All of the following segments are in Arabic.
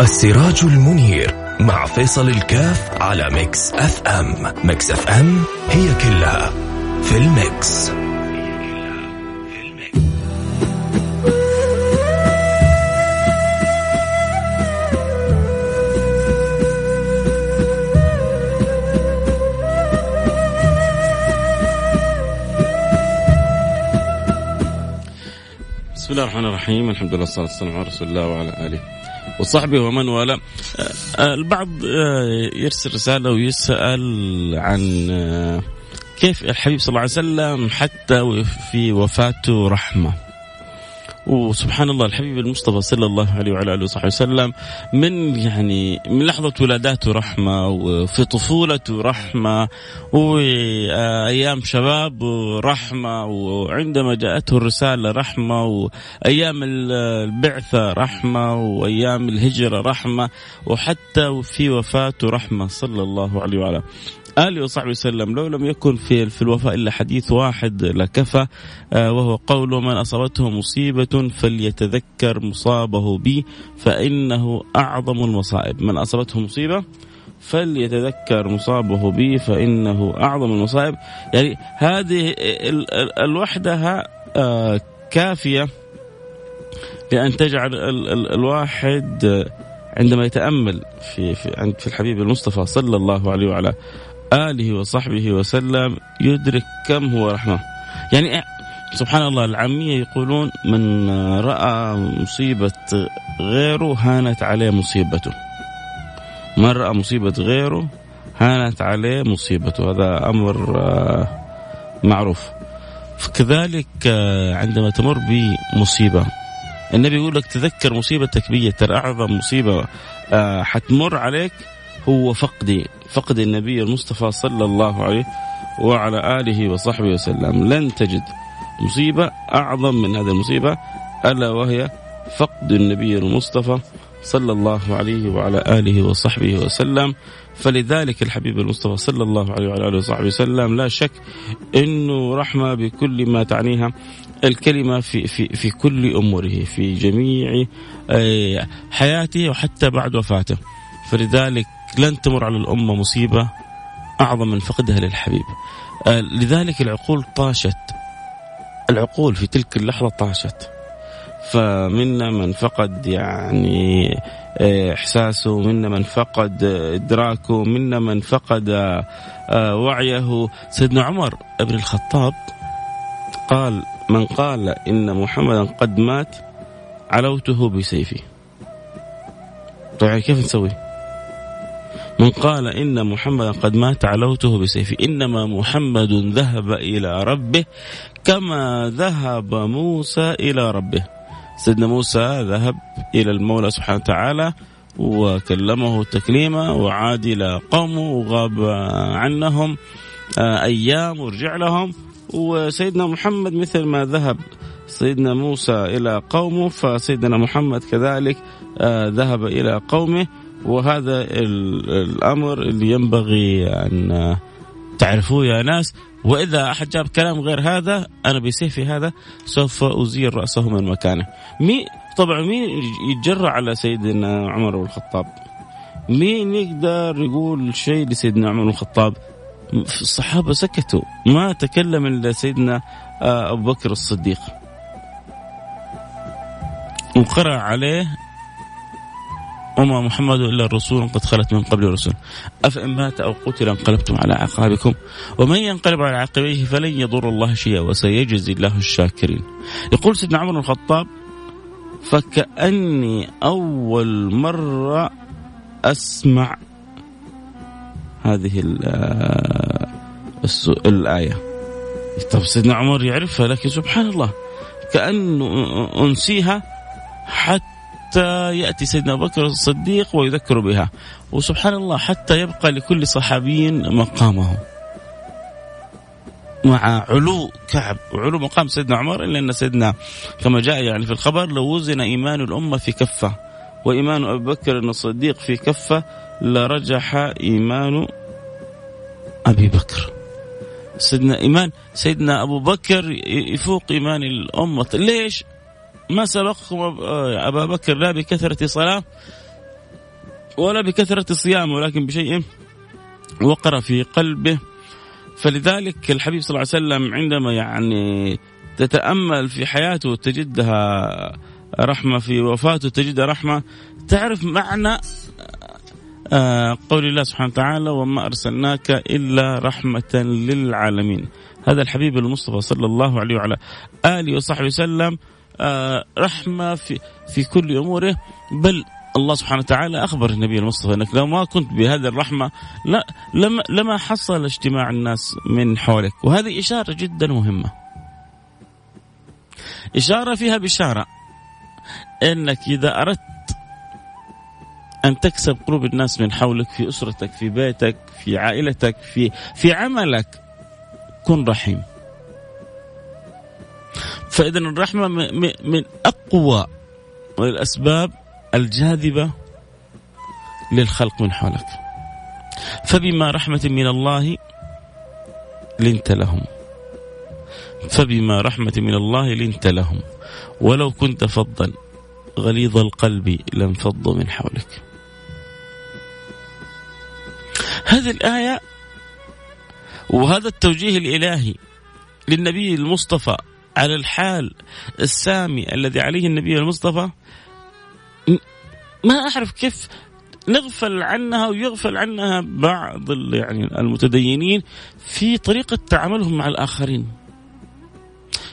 السراج المنير مع فيصل الكاف على Mix FM. Mix FM هي كلها في ال Mix. بسم الله الرحمن الرحيم. الحمد لله والصلاة والسلام على رسول الله وعلى آله. وصحبه ومن والاه آه، البعض آه، يرسل رسالة ويسأل عن آه، كيف الحبيب صلى الله عليه وسلم حتى في وفاته رحمة. وسبحان الله الحبيب المصطفى صلى الله عليه وعلى آله وصحبه وسلم من يعني من لحظة ولاداته رحمة وفي طفولته رحمة وأيام شباب رحمة وعندما جاءته الرسالة رحمة وأيام البعثة رحمة وأيام الهجرة رحمة وحتى في وفاته رحمة صلى الله عليه وعلى آله وصحبه وسلم. لو لم يكن في في الوفاء إلا حديث واحد لكفى آه، وهو قول من أصابته مصيبة فليتذكر مصابه بي فإنه أعظم المصائب. من أصابته مصيبة؟ فليتذكر مصابه بي فإنه أعظم المصائب. يعني هذه الوحدة آه، كافية لأن تجعل الواحد عندما يتأمل في في في الحبيب المصطفى صلى الله عليه وعلى آله وصحبه وسلم يدرك كم هو رحمة. يعني سبحان الله العامية يقولون من رأى مصيبة غيره هانت عليه مصيبته. من رأى مصيبة غيره هانت عليه مصيبته. هذا أمر آه، معروف. كذلك آه، عندما تمر بمصيبة النبي يقول لك تذكر مصيبتك بي ترى أعظم مصيبة آه، حتمر عليك هو فقدي فقد النبي المصطفى صلى الله عليه وعلى آله وصحبه وسلم. لن تجد. مصيبة أعظم من هذه المصيبة ألا وهي فقد النبي المصطفى صلى الله عليه وعلى آله وصحبه وسلم. فلذلك الحبيب المصطفى صلى الله عليه وعلى آله وصحبه وسلم لا شك أنه رحمة بكل ما تعنيها الكلمة في, في, في كل أموره في جميع آه، حياته وحتى بعد وفاته. فلذلك لن تمر على الأمة مصيبة أعظم من فقدها للحبيب. آه، لذلك العقول طاشت. العقول في تلك اللحظة طاشت. فمنا من فقد يعني آه، إحساسه منا من فقد إدراكه منا من فقد آه، وعيه. سيدنا عمر بن الخطاب قال من قال إن محمدا قد مات علوته بسيفي طيب كيف نسوي؟ من قال إن محمدا قد مات علوته بسيفي إنما محمد ذهب إلى ربه كما ذهب موسى إلى ربه. سيدنا موسى ذهب إلى المولى سبحانه وتعالى وكلمه تكليما وعاد إلى قومه وغاب عنهم آه، أيام ورجع لهم. وسيدنا محمد مثل ما ذهب سيدنا موسى إلى قومه فسيدنا محمد كذلك آه، ذهب إلى قومه. وهذا الأمر اللي ينبغي أن تعرفوه يا ناس وإذا أحد جاب كلام غير هذا أنا بسيفي هذا سوف أزيل رأسه من مكانه. مين طبعا مين يتجرأ على سيدنا عمر بن الخطاب؟ مين يقدر يقول شيء لسيدنا عمر بن الخطاب؟ الصحابة سكتوا ما تكلم إلا سيدنا آه، أبو بكر الصديق. وقرأ عليه وما محمد إلا الرسول قد خلت من قبل الرسل. أفإن مات أو قتل انقلبتم على أعقابكم. ومن ينقلب على عقبيه فلن يضر الله شيئا وسيجزي الله الشاكرين. يقول سيدنا عمر الخطاب فكأني أول مرة أسمع هذه الآية. طب سيدنا عمر يعرفها لكن سبحان الله كانه أنسيها حتى حتى يأتي سيدنا أبو بكر الصديق ويذكر بها. وسبحان الله حتى يبقى لكل صحابي مقامه. مع علو كعب وعلو مقام سيدنا عمر إلا أن سيدنا كما جاء يعني في الخبر لو وزن إيمان الأمة في كفة وإيمان أبي بكر الصديق في كفة لرجح إيمان أبي بكر. سيدنا إيمان سيدنا أبو بكر يفوق إيمان الأمة. ليش؟ ما سبقكم أبا بكر لا بكثرة صلاة ولا بكثرة الصيام ولكن بشيء وقر في قلبه. فلذلك الحبيب صلى الله عليه وسلم عندما يعني تتأمل في حياته تجدها رحمة في وفاته تجدها رحمة. تعرف معنى آه، قول الله سبحانه وتعالى وما أرسلناك إلا رحمة للعالمين. هذا الحبيب المصطفى صلى الله عليه وعلى آله وصحبه وسلم آه، رحمة في, في كل أموره. بل الله سبحانه وتعالى أخبر النبي المصطفى أنك لو ما كنت بهذه الرحمة لا لما, لما حصل اجتماع الناس من حولك. وهذه إشارة جدا مهمة. إشارة فيها بشارة أنك إذا أردت أن تكسب قلوب الناس من حولك في أسرتك في بيتك في عائلتك في في عملك كن رحيم. فإذا الرحمة من أقوى الأسباب الجاذبة للخلق من حولك. فبما رحمة من الله لنت لهم. فبما رحمة من الله لنت لهم. ولو كنت فظا غليظ القلب لانفضوا من حولك. هذه الآية وهذا التوجيه الإلهي للنبي المصطفى على الحال السامي الذي عليه النبي المصطفى ما أعرف كيف نغفل عنها ويغفل عنها بعض يعني المتدينين في طريقة تعاملهم مع الآخرين.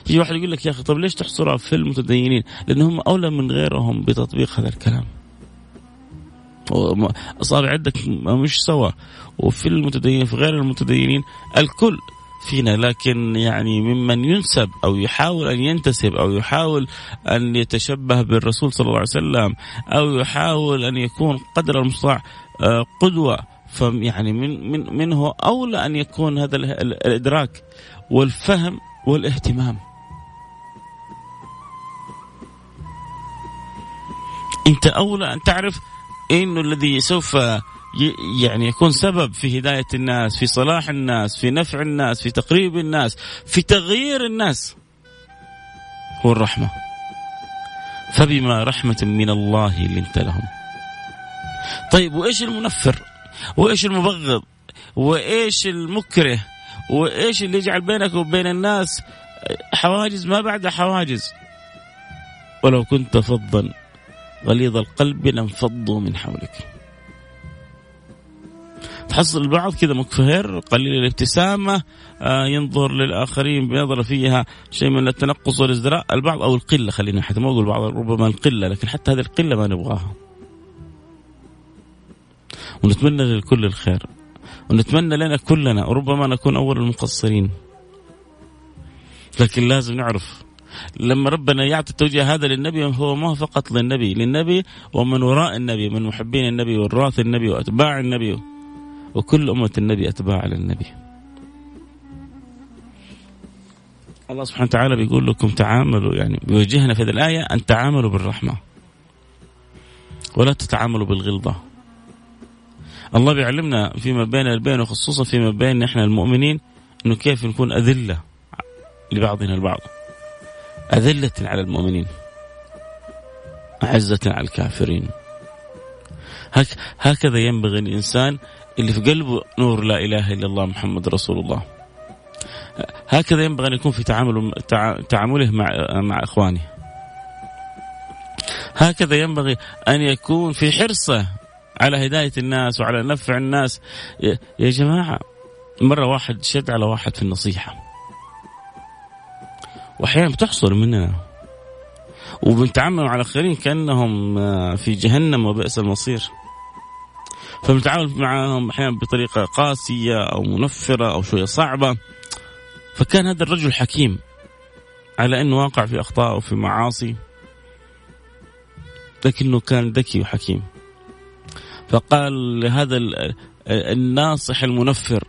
يجي واحد يقول لك يا أخي طب ليش تحصرها في المتدينين؟ لأنهم أولى من غيرهم بتطبيق هذا الكلام. أصابع عندك مش سوا. وفي المتدينين في غير المتدينين الكل فينا لكن يعني ممن ينسب أو يحاول أن ينتسب أو يحاول أن يتشبه بالرسول صلى الله عليه وسلم أو يحاول أن يكون قدر المستطاع آه، قدوة فيعني من من منه أولى أن يكون هذا الإدراك والفهم والاهتمام. أنت أولى أن تعرف إنه الذي سوف يعني يكون سبب في هداية الناس في صلاح الناس في نفع الناس في تقريب الناس في تغيير الناس. هو الرحمة. فبما رحمة من الله لنت لهم. طيب وإيش المنفر؟ وإيش المبغض؟ وإيش المكره؟ وإيش اللي يجعل بينك وبين الناس حواجز ما بعد حواجز؟ ولو كنت فظا غليظ القلب لانفضوا من حولك. تحصل البعض كذا مكفهر قليل الابتسامة آه ينظر للآخرين بنظرة فيها شيء من التنقص والإزدراء. البعض أو القلة خلينا حتى ما أقول بعض ربما القلة لكن حتى هذه القلة ما نبغاها. ونتمنى للكل الخير. ونتمنى لنا كلنا وربما نكون أول المقصرين. لكن لازم نعرف لما ربنا يعطي التوجيه هذا للنبي هو ما فقط للنبي للنبي ومن وراء النبي من محبين النبي وراث النبي وأتباع النبي. وكل أمة النبي أتباع للنبي الله سبحانه وتعالى بيقول لكم تعاملوا يعني بيوجهنا في هذه الآية أن تعاملوا بالرحمة. ولا تتعاملوا بالغلظة. الله بيعلمنا فيما بين البين وخصوصا فيما بين إحنا المؤمنين إنه كيف نكون أذلة لبعضنا البعض. أذلة على المؤمنين. أعزة على الكافرين. هك هكذا ينبغي الإنسان اللي في قلبه نور لا إله إلا الله محمد رسول الله. هكذا ينبغي أن يكون في تعامله تعامله مع مع إخوانه. هكذا ينبغي أن يكون في حرصه على هداية الناس وعلى نفع الناس. يا جماعة مرة واحد شد على واحد في النصيحة. وأحيانا بتحصل مننا وبنتعامل مع الاخرين كأنهم في جهنم وبئس المصير. فبنتعامل معهم أحيانا بطريقة قاسية أو منفرة أو شوية صعبة. فكان هذا الرجل حكيم على أنه واقع في أخطاء وفي معاصي لكنه كان ذكي وحكيم. فقال لهذا الناصح المنفر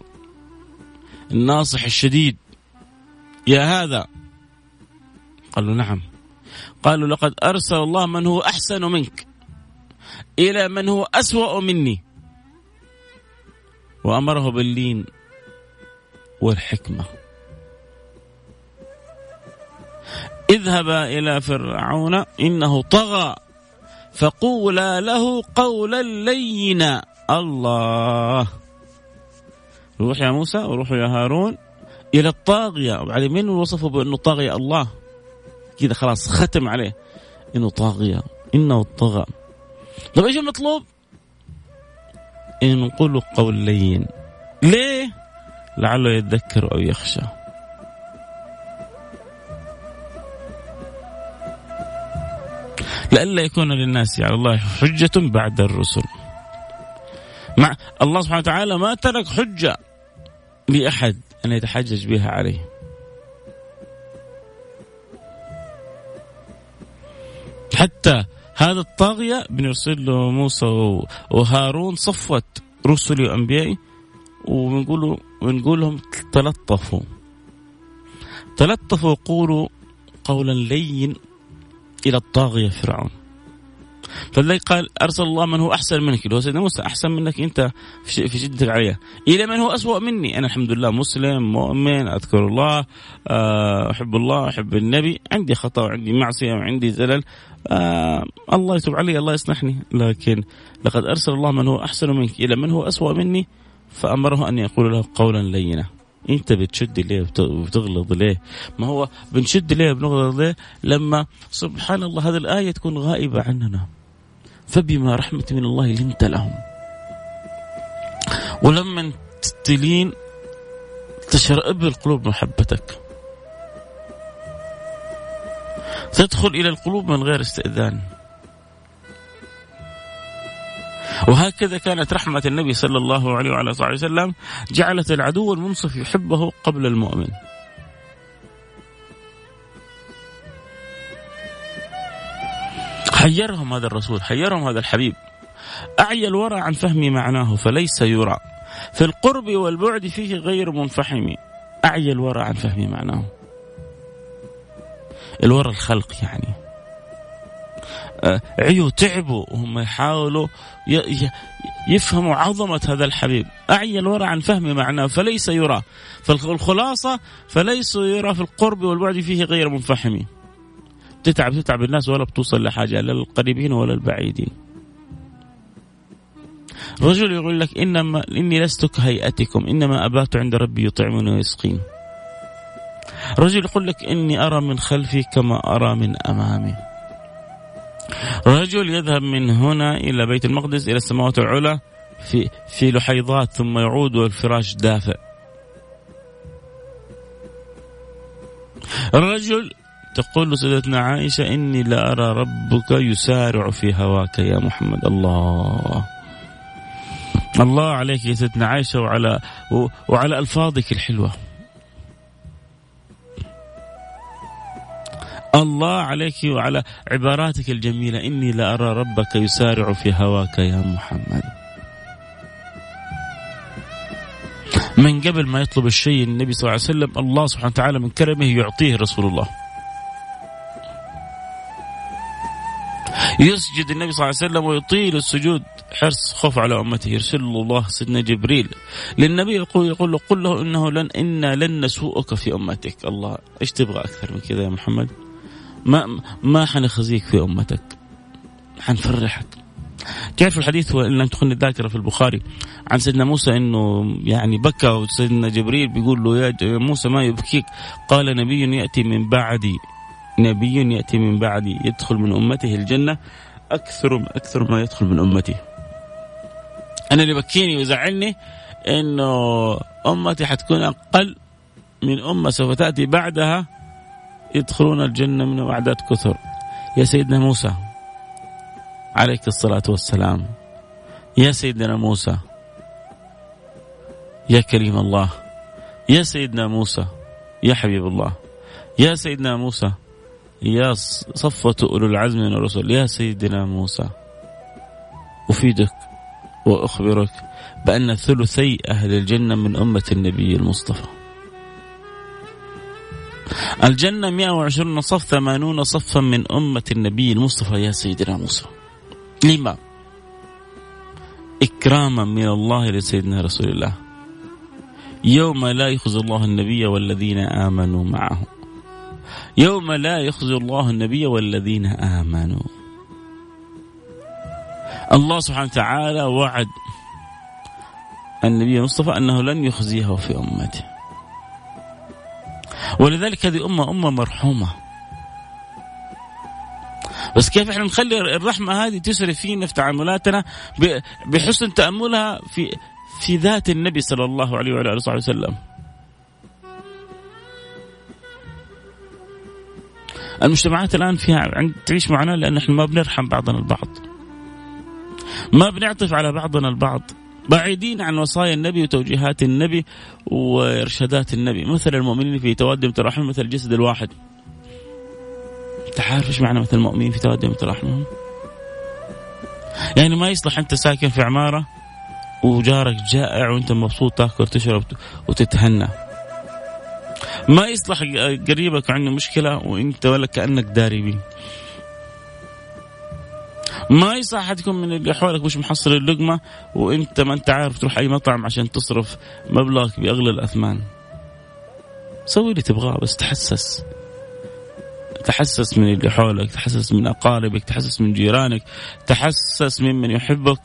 الناصح الشديد يا هذا. قال له نعم. قالوا لقد أرسل الله من هو أحسن منك إلى من هو أسوأ مني. وأمره باللين والحكمة. اذهبا إلى فرعون إنه طغى فقولا له قولا لينا. الله. روح يا موسى وروحوا يا هارون إلى الطاغية. وبعدين من وصفه بأنه طاغية الله؟ كذا خلاص ختم عليه. إنه طاغية. إنه طغى. طيب إيش المطلوب نقول قول لين ليه؟ لعله يتذكر أو يخشى. لئلا يكون للناس على الله حجة بعد الرسل. مع الله سبحانه وتعالى ما ترك حجة لأحد أن يتحجج بها عليه. حتى هذا الطاغية بنرسل له موسى وهارون صفوة رسلي وأنبيائي ونقول ونقول لهم تلطفوا. تلطفوا وقولوا قولا لين إلى الطاغية فرعون. فلذلك قال أرسل الله من هو أحسن منك. اللي هو سيدنا موسى أحسن منك أنت في شدتك عليه إلى من هو اسوء مني؟ أنا الحمد لله مسلم مؤمن أذكر الله آه، أحب الله أحب النبي. عندي خطأ وعندي معصية وعندي زلل. آه الله يتوب علي الله يصلحني لكن لقد أرسل الله من هو أحسن منك. إلى من هو اسوء مني؟ فأمره أن يقول له قولا لينا. أنت بتشد ليه؟ وبتغلظ ليه؟ ما هو بنشد ليه؟ وبنغلظ ليه؟ لما سبحان الله هذه الآية تكون غائبة عننا. فبما رحمة من الله لنت لهم. ولما تلين تشرئب القلوب محبتك. تدخل إلى القلوب من غير استئذان. وهكذا كانت رحمة النبي صلى الله عليه وعلى صحبه وسلم جعلت العدو المنصف يحبه قبل المؤمن. حيرهم هذا الرسول حيرهم هذا الحبيب. أعيا الورى عن فهم معناه فليس يرى. في القرب والبعد فيه غير منفحم. أعيا الورى عن فهم معناه. الورى الخلق يعني. آه، عيوا تعبوا وهم يحاولوا يفهموا عظمة هذا الحبيب. أعيا الورى عن فهم معناه فليس يرى. فالخلاصة فليس يرى في القرب والبعد فيه غير منفحم. تتعب تتعب الناس ولا بتوصل لحاجة لا للقريبين ولا البعيدين. رجل يقول لك إنما إني لست كهيئتكم إنما أبات عند ربي يطعمني ويسقين. رجل يقول لك إني أرى من خلفي كما أرى من أمامي. رجل يذهب من هنا إلى بيت المقدس إلى السماوات العلى في في لحيضات ثم يعود والفراش دافئ. الرجل تقول سيدتنا عائشة إني لأرى ربك يسارع في هواك يا محمد. الله. الله عليك يا سيدتنا عائشة وعلى وعلى ألفاظك الحلوة. الله عليك وعلى عباراتك الجميلة إني لأرى ربك يسارع في هواك يا محمد. من قبل ما يطلب الشيء النبي صلى الله عليه وسلم الله سبحانه وتعالى من كرمه يعطيه رسول الله. يسجد النبي صلى الله عليه وسلم ويطيل السجود. حرص خوف على أمته. يرسل الله سيدنا جبريل للنبي يقول يقول له قل له إنه لن أنا لن نسوءك في أمتك. الله إيش تبغى أكثر من كذا يا محمد؟ ما ما حنخزيك في أمتك. حنفرحك. تعرف الحديث؟ وإن لم تخن الذاكرة في البخاري عن سيدنا موسى إنه يعني بكى وسيدنا جبريل بيقول له يا موسى ما يبكيك. قال نبي يأتي من بعدي. نبي يأتي من بعدي يدخل من أمته الجنة أكثر أكثر ما يدخل من امتي. أنا اللي بكيني ويزعلني إنه أمتي حتكون أقل من أمة سوف تأتي بعدها يدخلون الجنة من أعداد كثر. يا سيدنا موسى عليك الصلاة والسلام. يا سيدنا موسى يا كريم الله يا سيدنا موسى يا حبيب الله يا سيدنا موسى يا صفوة أولو العزم من الرسل يا سيدنا موسى أفيدك وأخبرك بأن ثلثي أهل الجنة من أمة النبي المصطفى. الجنة 120 صف 80 صفا من أمة النبي المصطفى يا سيدنا موسى. لما؟ إكراما من الله لسيدنا رسول الله. يوم لا يخزي الله النبي والذين آمنوا معه. يوم لا يخزي الله النبي والذين آمنوا. الله سبحانه وتعالى وعد النبي المصطفى أنه لن يخزيه في أمته. ولذلك هذه أمة أمة مرحومة. بس كيف إحنا نخلي الرحمة هذه تسري فينا في تعاملاتنا بحسن تأملها في في ذات النبي صلى الله عليه وعلى آله وسلم؟ المجتمعات الآن فيها تعيش معنا لأن إحنا ما بنرحم بعضنا البعض. ما بنعطف على بعضنا البعض. بعيدين عن وصايا النبي وتوجيهات النبي وإرشادات النبي. مثل المؤمنين في توادم تراحم مثل الجسد الواحد. انت عارف إيش معنى مثل المؤمنين في توادم تراحمهم يعني ما يصلح أنت ساكن في عمارة وجارك جائع وأنت مبسوط تأكل وتشرب وتتهنى. ما يصلح قريبك عنده مشكلة وإنت ولا كأنك داري بيه. ما يصح أحد يكون من اللي حولك مش محصل اللقمة وإنت ما أنت عارف تروح أي مطعم عشان تصرف مبلغك بأغلى الأثمان. سوي اللي تبغاه بس تحسس. تحسس من اللي حولك تحسس من أقاربك تحسس من جيرانك تحسس ممن يحبك.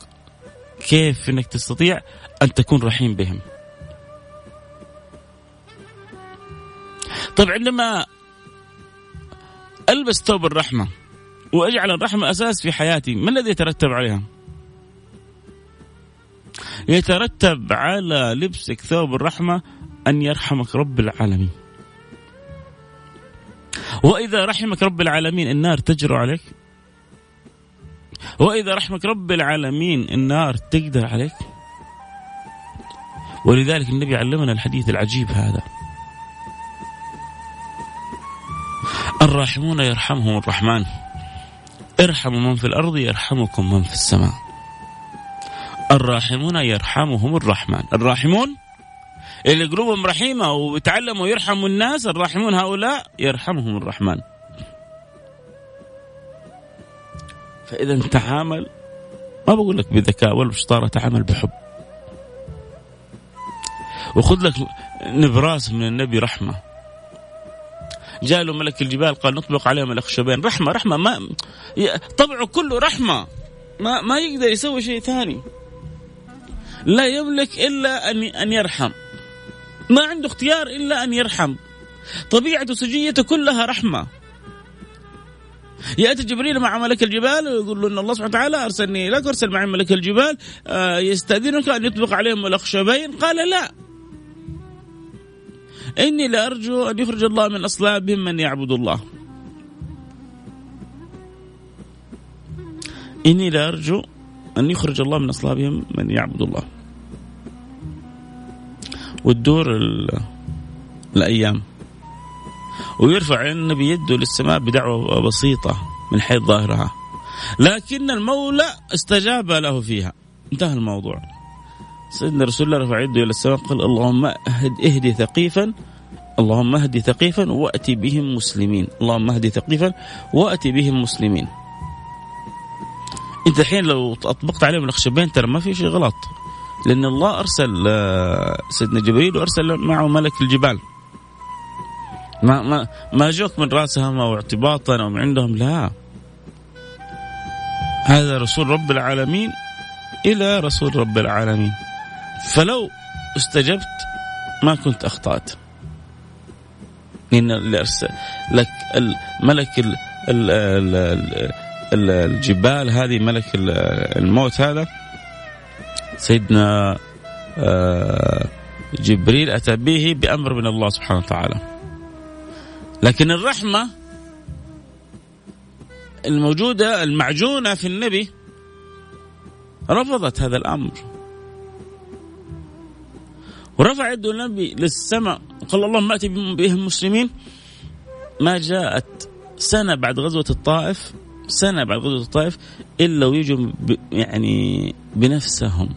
كيف إنك تستطيع أن تكون رحيم بهم؟ طيب عندما ألبس ثوب الرحمة وأجعل الرحمة أساس في حياتي ما الذي يترتب عليها؟ يترتب على لبسك ثوب الرحمة أن يرحمك رب العالمين. وإذا رحمك رب العالمين النار تجرؤ عليك وإذا رحمك رب العالمين النار تقدر عليك. ولذلك النبي علمنا الحديث العجيب هذا. الراحمون يرحمهم الرحمن. ارحموا من في الأرض يرحمكم من في السماء. الراحمون يرحمهم الرحمن. الراحمون اللي قلوبهم رحيمة ويتعلموا يرحموا الناس الراحمون هؤلاء يرحمهم الرحمن. فإذا تعامل ما بقول لك بذكاء ولا بشطارة تعامل بحب. وخذ لك نبراس من النبي رحمة. جاء له ملك الجبال قال نطبق عليهم الاخشبين رحمة رحمة ما طبعه كله رحمة. ما ما يقدر يسوي شيء ثاني. لا يملك إلا أن أن يرحم. ما عنده اختيار إلا أن يرحم. طبيعته سجيته كلها رحمة. يأتي جبريل مع ملك الجبال ويقول له إن الله سبحانه وتعالى أرسلني لك وارسل معي ملك الجبال آه، يستأذنك أن يطبق عليهم الاخشبين قال لا. إني لأرجو أن يخرج الله من أصلابهم من يعبد الله. إني لأرجو أن يخرج الله من أصلابهم من يعبد الله. وتدور الأيام. ويرفع النبي يده للسماء بدعوة بسيطة من حيث ظاهرها. لكن المولى استجاب له فيها. انتهى الموضوع. سيدنا رسول الله رفع يده إلى السماء قال اللهم اهد اهدي ثقيفا اللهم اهدي ثقيفا واتي بهم مسلمين. اللهم اهدي ثقيفا واتي بهم مسلمين. أنت الحين لو أطبقت عليهم الأخشبين ترى ما في شيء غلط. لأن الله أرسل آه، سيدنا جبريل وأرسل معه ملك الجبال. ما ما ما جوك من رأسهم أو اعتباطا أو من عندهم لا. هذا رسول رب العالمين إلى رسول رب العالمين. فلو استجبت ما كنت أخطأت. إن لك الملك الجبال هذه ملك الموت هذا. سيدنا آه، جبريل أتى به بأمر من الله سبحانه وتعالى. لكن الرحمة الموجودة المعجونة في النبي رفضت هذا الأمر. ورفع يده النبي للسماء وقال اللهم آتي بهم مسلمين ما جاءت سنة بعد غزوة الطائف سنة بعد غزوة الطائف إلا ويجوا يعني بنفسهم.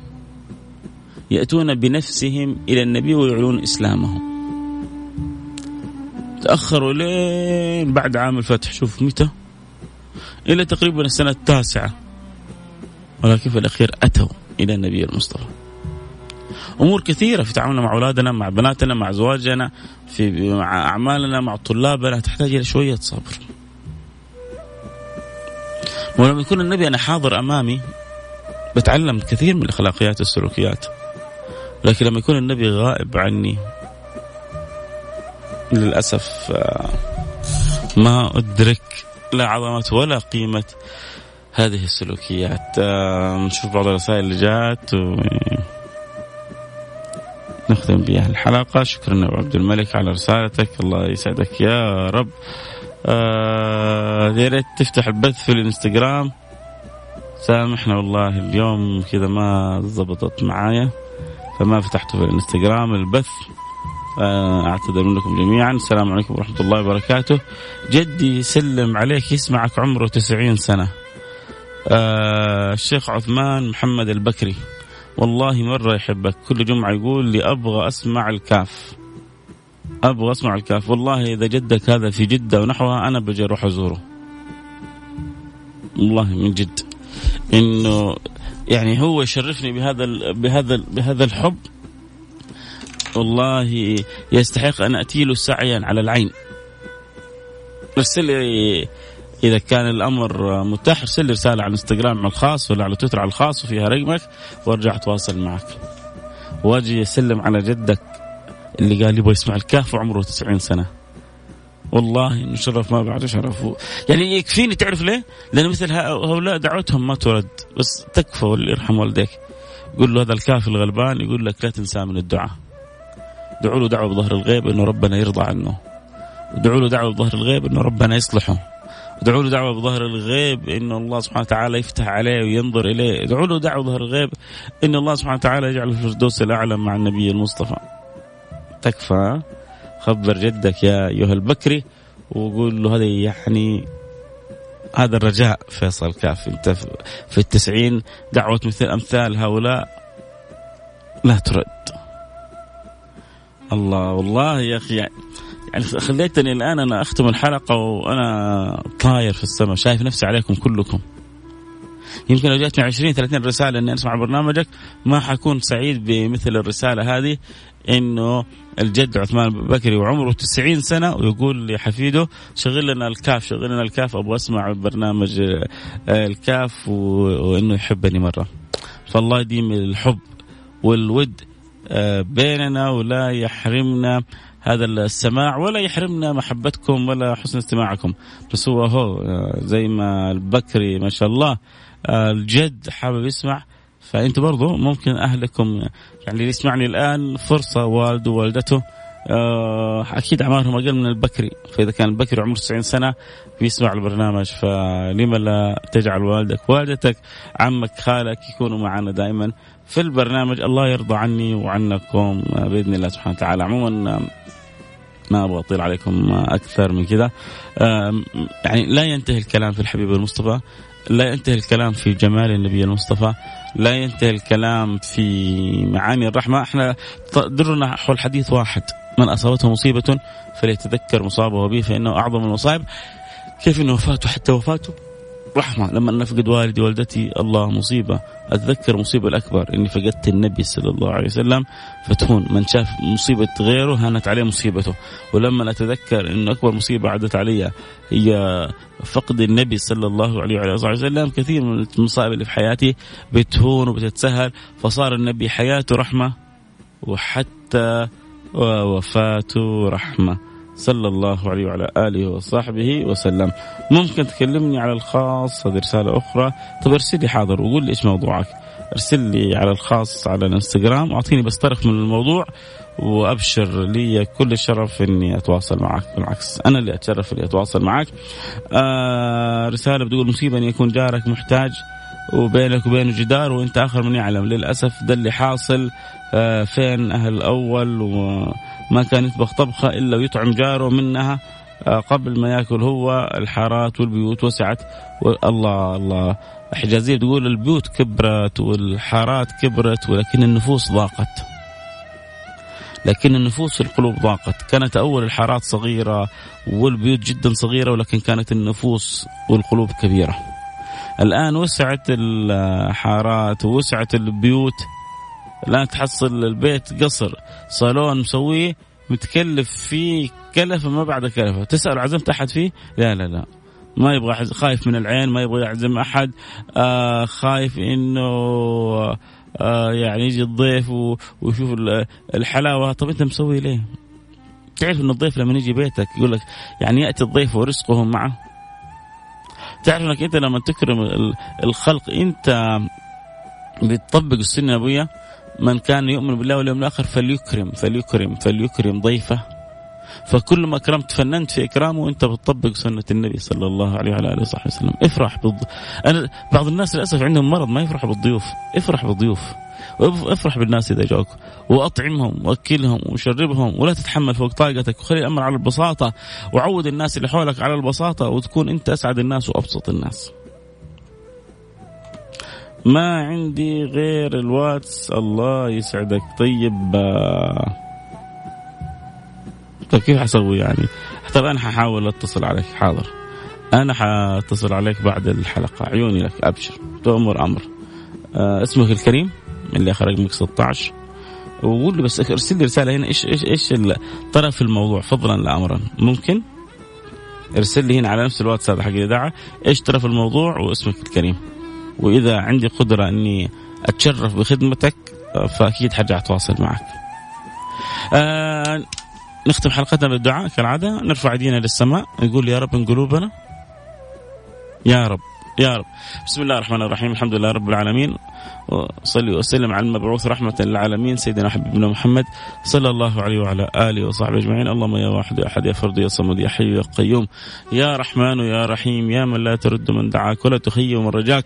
يأتون بنفسهم إلى النبي ويعلنون إسلامهم. تأخروا لين بعد عام الفتح. شوف متى؟ إلى تقريبا السنة التاسعة. ولكن في الأخير أتوا إلى النبي المصطفى. أمور كثيرة في تعاملنا مع أولادنا مع بناتنا مع زواجنا في مع أعمالنا مع طلابنا تحتاج إلى شوية صبر. ولما يكون النبي أنا حاضر أمامي بتعلم كثير من الأخلاقيات والسلوكيات. لكن لما يكون النبي غائب عني للأسف آه، ما أدرك لا عظمة ولا قيمة هذه السلوكيات. آه، نشوف بعض الرسائل اللي جات و... نختم بها الحلقة شكرا أبو عبد الملك على رسالتك. الله يسعدك يا رب. آه يا ريت تفتح البث في الإنستغرام. سامحنا والله اليوم كذا ما ضبطت معايا فما فتحته في الإنستغرام. البث آه، أعتذر منكم جميعا. السلام عليكم ورحمة الله وبركاته. جدي يسلم عليك يسمعك عمره 90 سنة. آه الشيخ عثمان محمد البكري. والله مرة يحبك. كل جمعة يقول لي أبغى أسمع الكاف. أبغى أسمع الكاف. والله إذا جدك هذا في جدة ونحوها أنا بجي أروح أزوره. والله من جد. إنه يعني هو يشرفني بهذا بهذا بهذا الحب. والله يستحق أن أتي له سعيا على العين. ارسل لي إذا كان الأمر متاح ارسل لي رسالة على الإنستغرام الخاص ولا على تويتر على الخاص وفيها رقمك وأرجع أتواصل معك. وأجي أسلم على جدك اللي قال يبغى يسمع الكهف وعمره 90 سنة. والله إنه شرف ما بعد شرف. يعني يكفيني تعرف ليه؟ لأن مثل هؤلاء دعوتهم ما ترد. بس تكفى يرحم والديك. يقول له هذا الكافر الغلبان يقول لك لا تنساه من الدعاء. دعوا له دعوة بظهر الغيب إنه ربنا يرضى عنه. ودعوا له دعوة بظهر الغيب إنه ربنا يصلحه. ادعوا له دعوة بظهر الغيب إن الله سبحانه وتعالى يفتح عليه وينظر إليه، ادعوا له دعوة بظهر الغيب إن الله سبحانه وتعالى يجعل الفردوس الأعلى مع النبي المصطفى. تكفى. خبر جدك يا أيها البكري وقول له هذا يعني هذا الرجاء فيصل كاف. أنت في التسعين دعوة مثل أمثال هؤلاء لا ترد. الله والله يا أخي يعني يعني خليتني الآن أنا أختم الحلقة وأنا طاير في السماء شايف نفسي عليكم كلكم. يمكن لو جاتني 20 30 رسالة إني أسمع برنامجك ما حكون سعيد بمثل الرسالة هذه إنه الجد عثمان بكري وعمره 90 سنة ويقول لحفيده شغل لنا الكاف شغل لنا الكاف أبغى أسمع برنامج آه، الكاف وإنه يحبني مرة. فالله يديم الحب والود آه، بيننا ولا يحرمنا. هذا السماع ولا يحرمنا محبتكم ولا حسن استماعكم. بس هو هو زي ما البكري ما شاء الله الجد حابب يسمع. فانت برضو ممكن أهلكم يعني اللي يسمعني الآن فرصة والده ووالدته آه، أكيد أعمارهم أقل من البكري. فإذا كان البكري عمره 90 سنة بيسمع البرنامج. فلما لا تجعل والدك والدتك عمك خالك يكونوا معنا دائما في البرنامج. الله يرضى عني وعنكم بإذن الله سبحانه وتعالى. عموما ما أبغى أطيل عليكم أكثر من كذا. يعني لا ينتهي الكلام في الحبيب المصطفى لا ينتهي الكلام في جمال النبي المصطفى لا ينتهي الكلام في معاني الرحمة. إحنا درنا حول حديث واحد من أصابته مصيبة فليتذكر مصابه به فإنه أعظم المصائب. كيف انه وفاته حتى وفاته رحمة. لما أنا فقد والدي والدتي الله مصيبة. أتذكر المصيبة الأكبر إني فقدت النبي صلى الله عليه وسلم. فتهون من شاف مصيبة غيره هانت عليه مصيبته. ولما أتذكر إنه أكبر مصيبة عدت علي هي فقد النبي صلى الله عليه وعلى آله وسلم. كثير من المصائب اللي في حياتي بتهون وبتتسهل فصار النبي حياته رحمة وحتى وفاته رحمة. صلى الله عليه وعلى آله وصحبه وسلم. ممكن تكلمني على الخاص هذه رسالة أخرى، طب ارسل لي حاضر وقول لي إيش موضوعك. ارسل لي على الخاص على الانستغرام واعطيني بس طرف من الموضوع وأبشر لي كل الشرف إني أتواصل معك بالعكس أنا اللي أتشرف إني أتواصل معك. آه رسالة بتقول مصيبة أن يكون جارك محتاج وبينك وبينه جدار وانت آخر من يعلم. للأسف ده اللي حاصل آه فين أهل الأول و ما كان يطبخ طبخة إلا ويطعم جاره منها آه، قبل ما يأكل هو الحارات والبيوت وسعت. الله. الله حجازية تقول البيوت كبرت والحارات كبرت ولكن النفوس ضاقت. لكن النفوس القلوب ضاقت. كانت أول الحارات صغيرة والبيوت جدا صغيرة ولكن كانت النفوس والقلوب كبيرة. الآن وسعت الحارات ووسعت البيوت. الآن تحصل البيت قصر صالون مسويه متكلف فيه كلفه ما بعد كلفه. تسأل عزمت احد فيه؟ لا لا لا. ما يبغى خايف من العين ما يبغى يعزم أحد. آه خايف إنه آه يعني يجي الضيف ويشوف الحلاوة. طب أنت مسوي ليه؟ تعرف إن الضيف لما يجي بيتك يقول لك يعني يأتي الضيف ورزقه معه؟ تعرف انك انت لما تكرم الخلق انت بتطبق السنة النبويه من كان يؤمن بالله واليوم الآخر فليكرم فليكرم فليكرم ضيفه. فكل ما اكرمت فننت في إكرامه وانت بتطبق سنة النبي صلى الله عليه وعلى آله وصحبه وسلم. افرح بالض... أنا بعض الناس للأسف عندهم مرض ما يفرح بالضيوف افرح بالضيوف. افرح بالناس إذا جاوك وأطعمهم وأكلهم وشربهم ولا تتحمل فوق طاقتك. وخلي الأمر على البساطة وعود الناس اللي حولك على البساطة وتكون أنت أسعد الناس وأبسط الناس. ما عندي غير الواتس. الله يسعدك. طيب طيب كيف حسوي يعني؟ طيب أنا ححاول أتصل عليك. حاضر. أنا حاتصل عليك بعد الحلقة. عيوني لك أبشر. تؤمر أمر. آه اسمك الكريم؟ اللي اخر رقمك 16 وقول لي بس أرسل لي رسالة هنا إيش إيش إيش طرف الموضوع؟ فضلا لا امرا. ممكن؟ ارسل لي هنا على نفس الواتساب حق الإذاعة إيش طرف الموضوع واسمك الكريم. وإذا عندي قدرة إني أتشرف بخدمتك فأكيد حرجع أتواصل معك. آه نختم حلقتنا بالدعاء كالعادة. نرفع إيدينا للسماء نقول يا رب من قلوبنا يا رب يا رب. بسم الله الرحمن الرحيم الحمد لله رب العالمين. وصلي وسلم على المبعوث رحمة للعالمين سيدنا حبيبنا محمد صلى الله عليه وعلى آله وصحبه أجمعين. اللهم يا واحد يا أحد يا فرد يا صمد يا حي يا قيوم. يا رحمن يا رحيم يا من لا ترد من دعاك ولا تخيب من رجاك.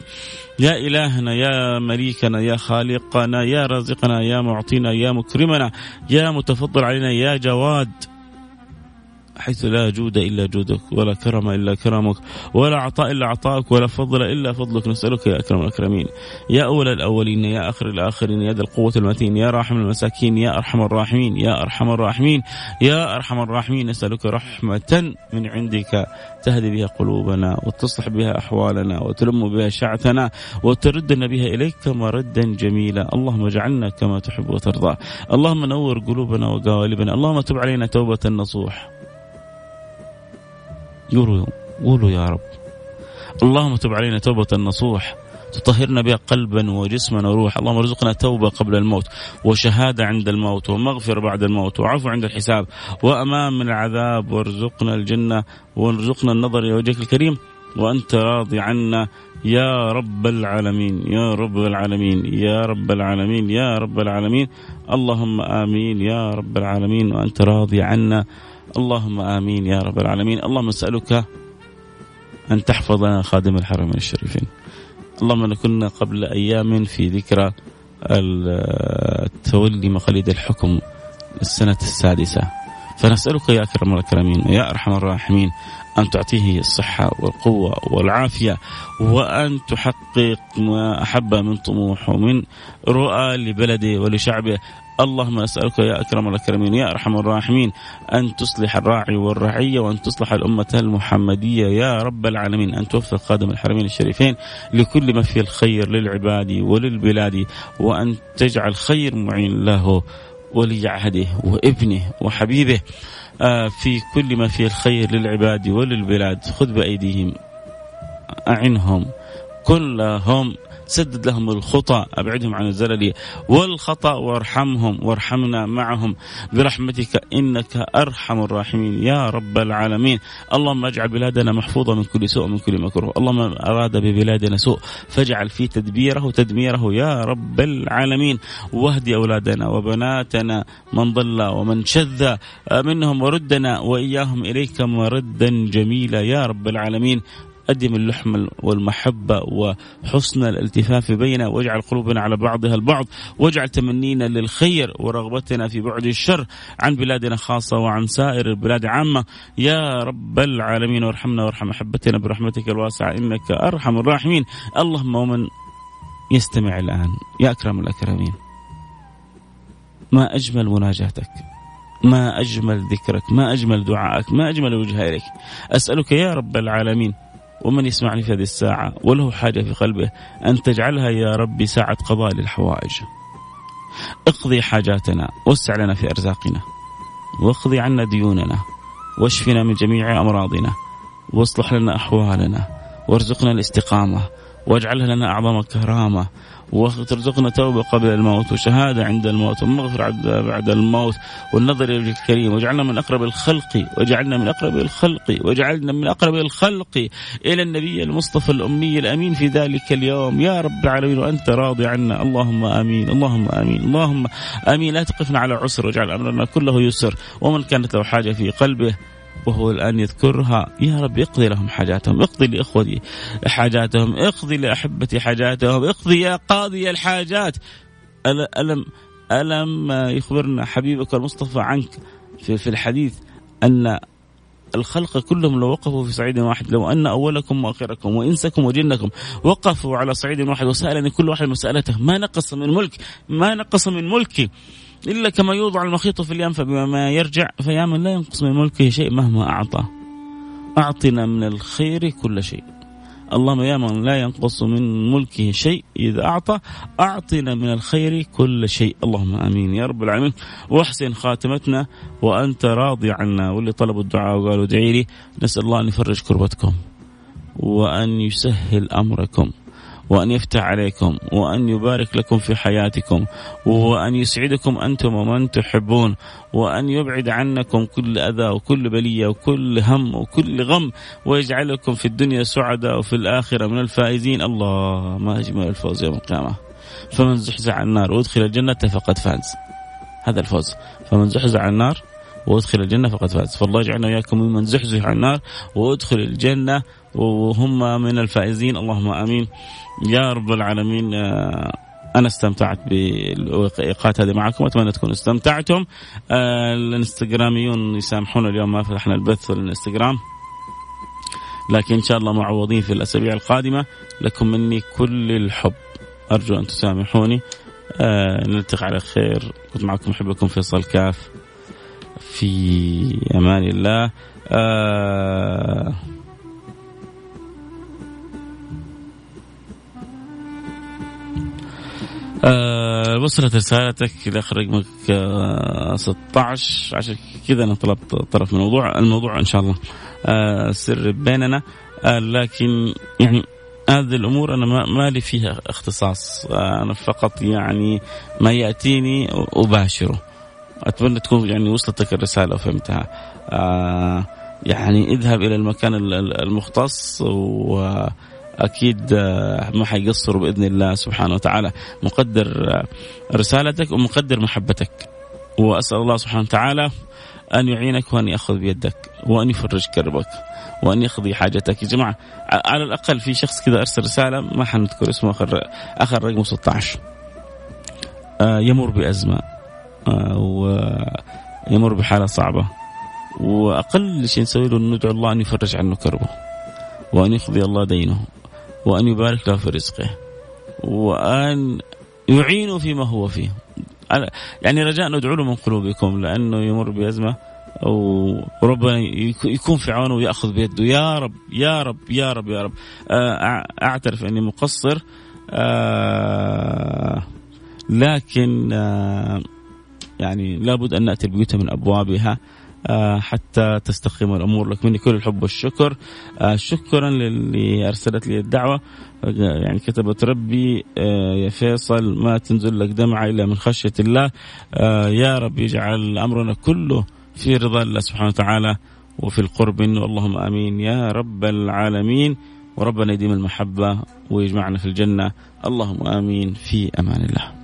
يا إلهنا يا مليكنا يا خالقنا يا رازقنا يا معطينا يا مكرمنا يا متفضل علينا يا جواد. حيث لا جود إلا جودك ولا كرم إلا كرمك ولا عطاء إلا عطاءك ولا فضل إلا فضلك. نسألك يا أكرم الأكرمين يا أول الأولين يا آخر الآخرين يا ذا القوة المتين يا راحم المساكين يا أرحم الراحمين يا أرحم الراحمين يا أرحم الراحمين. نسألك رحمة من عندك تهدي بها قلوبنا وتصلح بها أحوالنا وتلم بها شعثنا وتردنا بها إليك مردا جميلا. اللهم اجعلنا كما تحب وترضى. اللهم نور قلوبنا وقوالبنا. اللهم تب علينا توبة نصوح قولوا قولوا يا رب. اللهم تب علينا توبة نصوح تطهرنا بها قلبا وجسما وروح اللهم ارزقنا توبة قبل الموت وشهادة عند الموت ومغفرة بعد الموت وعفو عند الحساب وأمان من العذاب. وارزقنا الجنة وارزقنا النظر إلى وجهك الكريم. وأنت راضي عنا يا رب العالمين يا رب العالمين يا رب العالمين يا رب العالمين. اللهم آمين يا رب العالمين. وأنت راضي عنا اللهم آمين يا رب العالمين. اللهم اسالك أن تحفظنا خادم الحرمين الشريفين. اللهم كنا قبل أيام في ذكرى تولي مقاليد الحكم السنة السادسة. فنسألك يا أكرم الأكرمين ويا أرحم الراحمين أن تعطيه الصحة والقوة والعافية وأن تحقق ما أحب من طموح ومن رؤى لبلده ولشعبه. اللهم أسألك يا أكرم الأكرمين يا أرحم الراحمين أن تصلح الراعي والرعية وأن تصلح الأمة المحمدية يا رب العالمين. أن توفق خادم الحرمين الشريفين لكل ما فيه الخير للعباد وللبلاد وأن تجعل خير معين له ولي عهده وابنه وحبيبه آه، في كل ما فيه الخير للعباد وللبلاد. خذ بأيديهم أعنهم كلهم. سدد لهم الخطى أبعدهم عن الزلل والخطأ وارحمهم وارحمنا معهم. برحمتك إنك أرحم الراحمين. يا رب العالمين. اللهم اجعل بلادنا محفوظة من كل سوء ومن كل مكروه اللهم أراد ببلادنا سوء فاجعل في تدبيره تدميره. يا رب العالمين. واهدي أولادنا وبناتنا من ضل ومن شذ منهم وردنا وإياهم إليك مردا جميلا. يا رب العالمين. أدم اللحم والمحبة وحسن الالتفاف بيننا واجعل قلوبنا على بعضها البعض واجعل تمنينا للخير ورغبتنا في بعد الشر عن بلادنا خاصة وعن سائر البلاد عامة. يا رب العالمين وارحمنا وارحم أحبتنا برحمتك الواسعة إنك أرحم الراحمين. اللهم ومن يستمع الآن يا أكرم الأكرمين ما أجمل مناجاتك ما أجمل ذكرك ما أجمل دعائك ما أجمل وجه إليك. أسألك يا رب العالمين ومن يسمعني في هذه الساعة وله حاجة في قلبه أن تجعلها يا ربي ساعة قضاء للحوائج. اقضي حاجاتنا وسع لنا في أرزاقنا. واقضي عنا ديوننا واشفنا من جميع أمراضنا. واصلح لنا أحوالنا وارزقنا الاستقامة. واجعلها لنا أعظم كرامة وترزقنا توبة قبل الموت وشهادة عند الموت ومغفرة بعد الموت والنظر إلى الكريم واجعلنا من أقرب الخلق واجعلنا من أقرب الخلق واجعلنا من أقرب الخلق إلى النبي المصطفى الأمي الأمين في ذلك اليوم. يا رب العالمين وأنت راضي عنا. اللهم آمين اللهم آمين اللهم آمين. لا تقفنا على عسر واجعل أمرنا كله يسر ومن كانت له حاجة في قلبه وهو الآن يذكرها يا رب اقضي لهم حاجاتهم اقضي لإخوتي حاجاتهم اقضي لأحبتي حاجاتهم اقضي يا قاضي الحاجات. ألم ألم يخبرنا حبيبك المصطفى عنك في, في الحديث أن الخلق كلهم لو وقفوا في صعيد واحد لو أن أولكم وآخركم وإنسكم وجنكم وقفوا على صعيد واحد وسألني كل واحد مسألته ما نقص من ملك ما نقص من ملكي. إلا كما يوضع المخيط في اليم فبما يرجع فيا من لا ينقص من ملكه شيء مهما أعطى أعطنا من الخير كل شيء. اللهم يا من لا ينقص من ملكه شيء إذا أعطى أعطنا من الخير كل شيء. اللهم آمين يا رب العالمين. واحسن خاتمتنا وأنت راضي عنا. واللي طلبوا الدعاء وقالوا ادعي لي نسأل الله أن يفرج كربتكم وأن يسهل أمركم. وأن يفتح عليكم وأن يبارك لكم في حياتكم وأن يسعدكم أنتم ومن تحبون وأن يبعد عنكم كل أذى وكل بلية وكل هم وكل غم ويجعلكم في الدنيا سعداء وفي الآخرة من الفائزين. الله ما أجمل الفوز يوم القيامة. فمن زحزح عن النار وأدخل الجنة فقد فاز. هذا الفوز. فمن زحزح عن النار وأدخل الجنة فقد فاز. فالله يجعلنا وإياكم ممن زحزح عن النار وأدخل الجنة وهم من الفائزين. اللهم آمين. يا رب العالمين آه، أنا استمتعت بالوقائقات هذه معكم. أتمنى تكونوا استمتعتم. آه، الانستغراميون يسامحونا اليوم ما فتحنا البث في الانستغرام. لكن إن شاء الله معوضين في الأسابيع القادمة. لكم مني كل الحب. أرجو أن تسامحوني. آه نلتقي على خير. كنت معكم أحبكم فيصل كاف. في أمان الله. آه آه وصلت رسالتك لاخر رقمك آه 16 عشان كذا أنا طلبت طرف من الموضوع. الموضوع إن شاء الله آه سر بيننا. آه لكن يعني هذه الأمور أنا ما لي فيها اختصاص. آه أنا فقط يعني ما يأتيني أباشره. أتمنى تكون يعني وصلتك الرسالة وفهمتها. آه يعني اذهب إلى المكان المختص و أكيد آه، ما حيقصروا بإذن الله سبحانه وتعالى. مقدر آه، رسالتك ومقدر محبتك. وأسأل الله سبحانه وتعالى أن يعينك وأن يأخذ بيدك وأن يفرج كربك وأن يقضي حاجتك. يا جماعة على الأقل في شخص كذا أرسل رسالة ما حنذكر اسمه آخر آخر رقم 16 آه، يمر بأزمة ويمر بحالة صعبة. وأقل شيء نسوي له ندعو الله أن يفرج عنه كربه وأن يقضي الله دينه. وأن يبارك له في رزقه وأن يعينه فيما هو فيه. يعني رجاء ندعو له من قلوبكم لأنه يمر بأزمة وربنا يكون في عونه ويأخذ بيده. يا رب يا رب يا رب يا رب. أعترف أني مقصر لكن يعني لابد أن نأتي البيوت من أبوابها. حتى تستقيم الأمور. لك مني كل الحب والشكر. آه، شكرا للي أرسلت لي الدعوة. يعني كتبت ربي آه، يا فيصل ما تنزل لك دمعة إلا من خشية الله. يا رب يجعل أمرنا كله في رضا الله سبحانه وتعالى وفي القرب منه. اللهم آمين. يا رب العالمين. وربنا يديم المحبة ويجمعنا في الجنة. اللهم آمين. في أمان الله.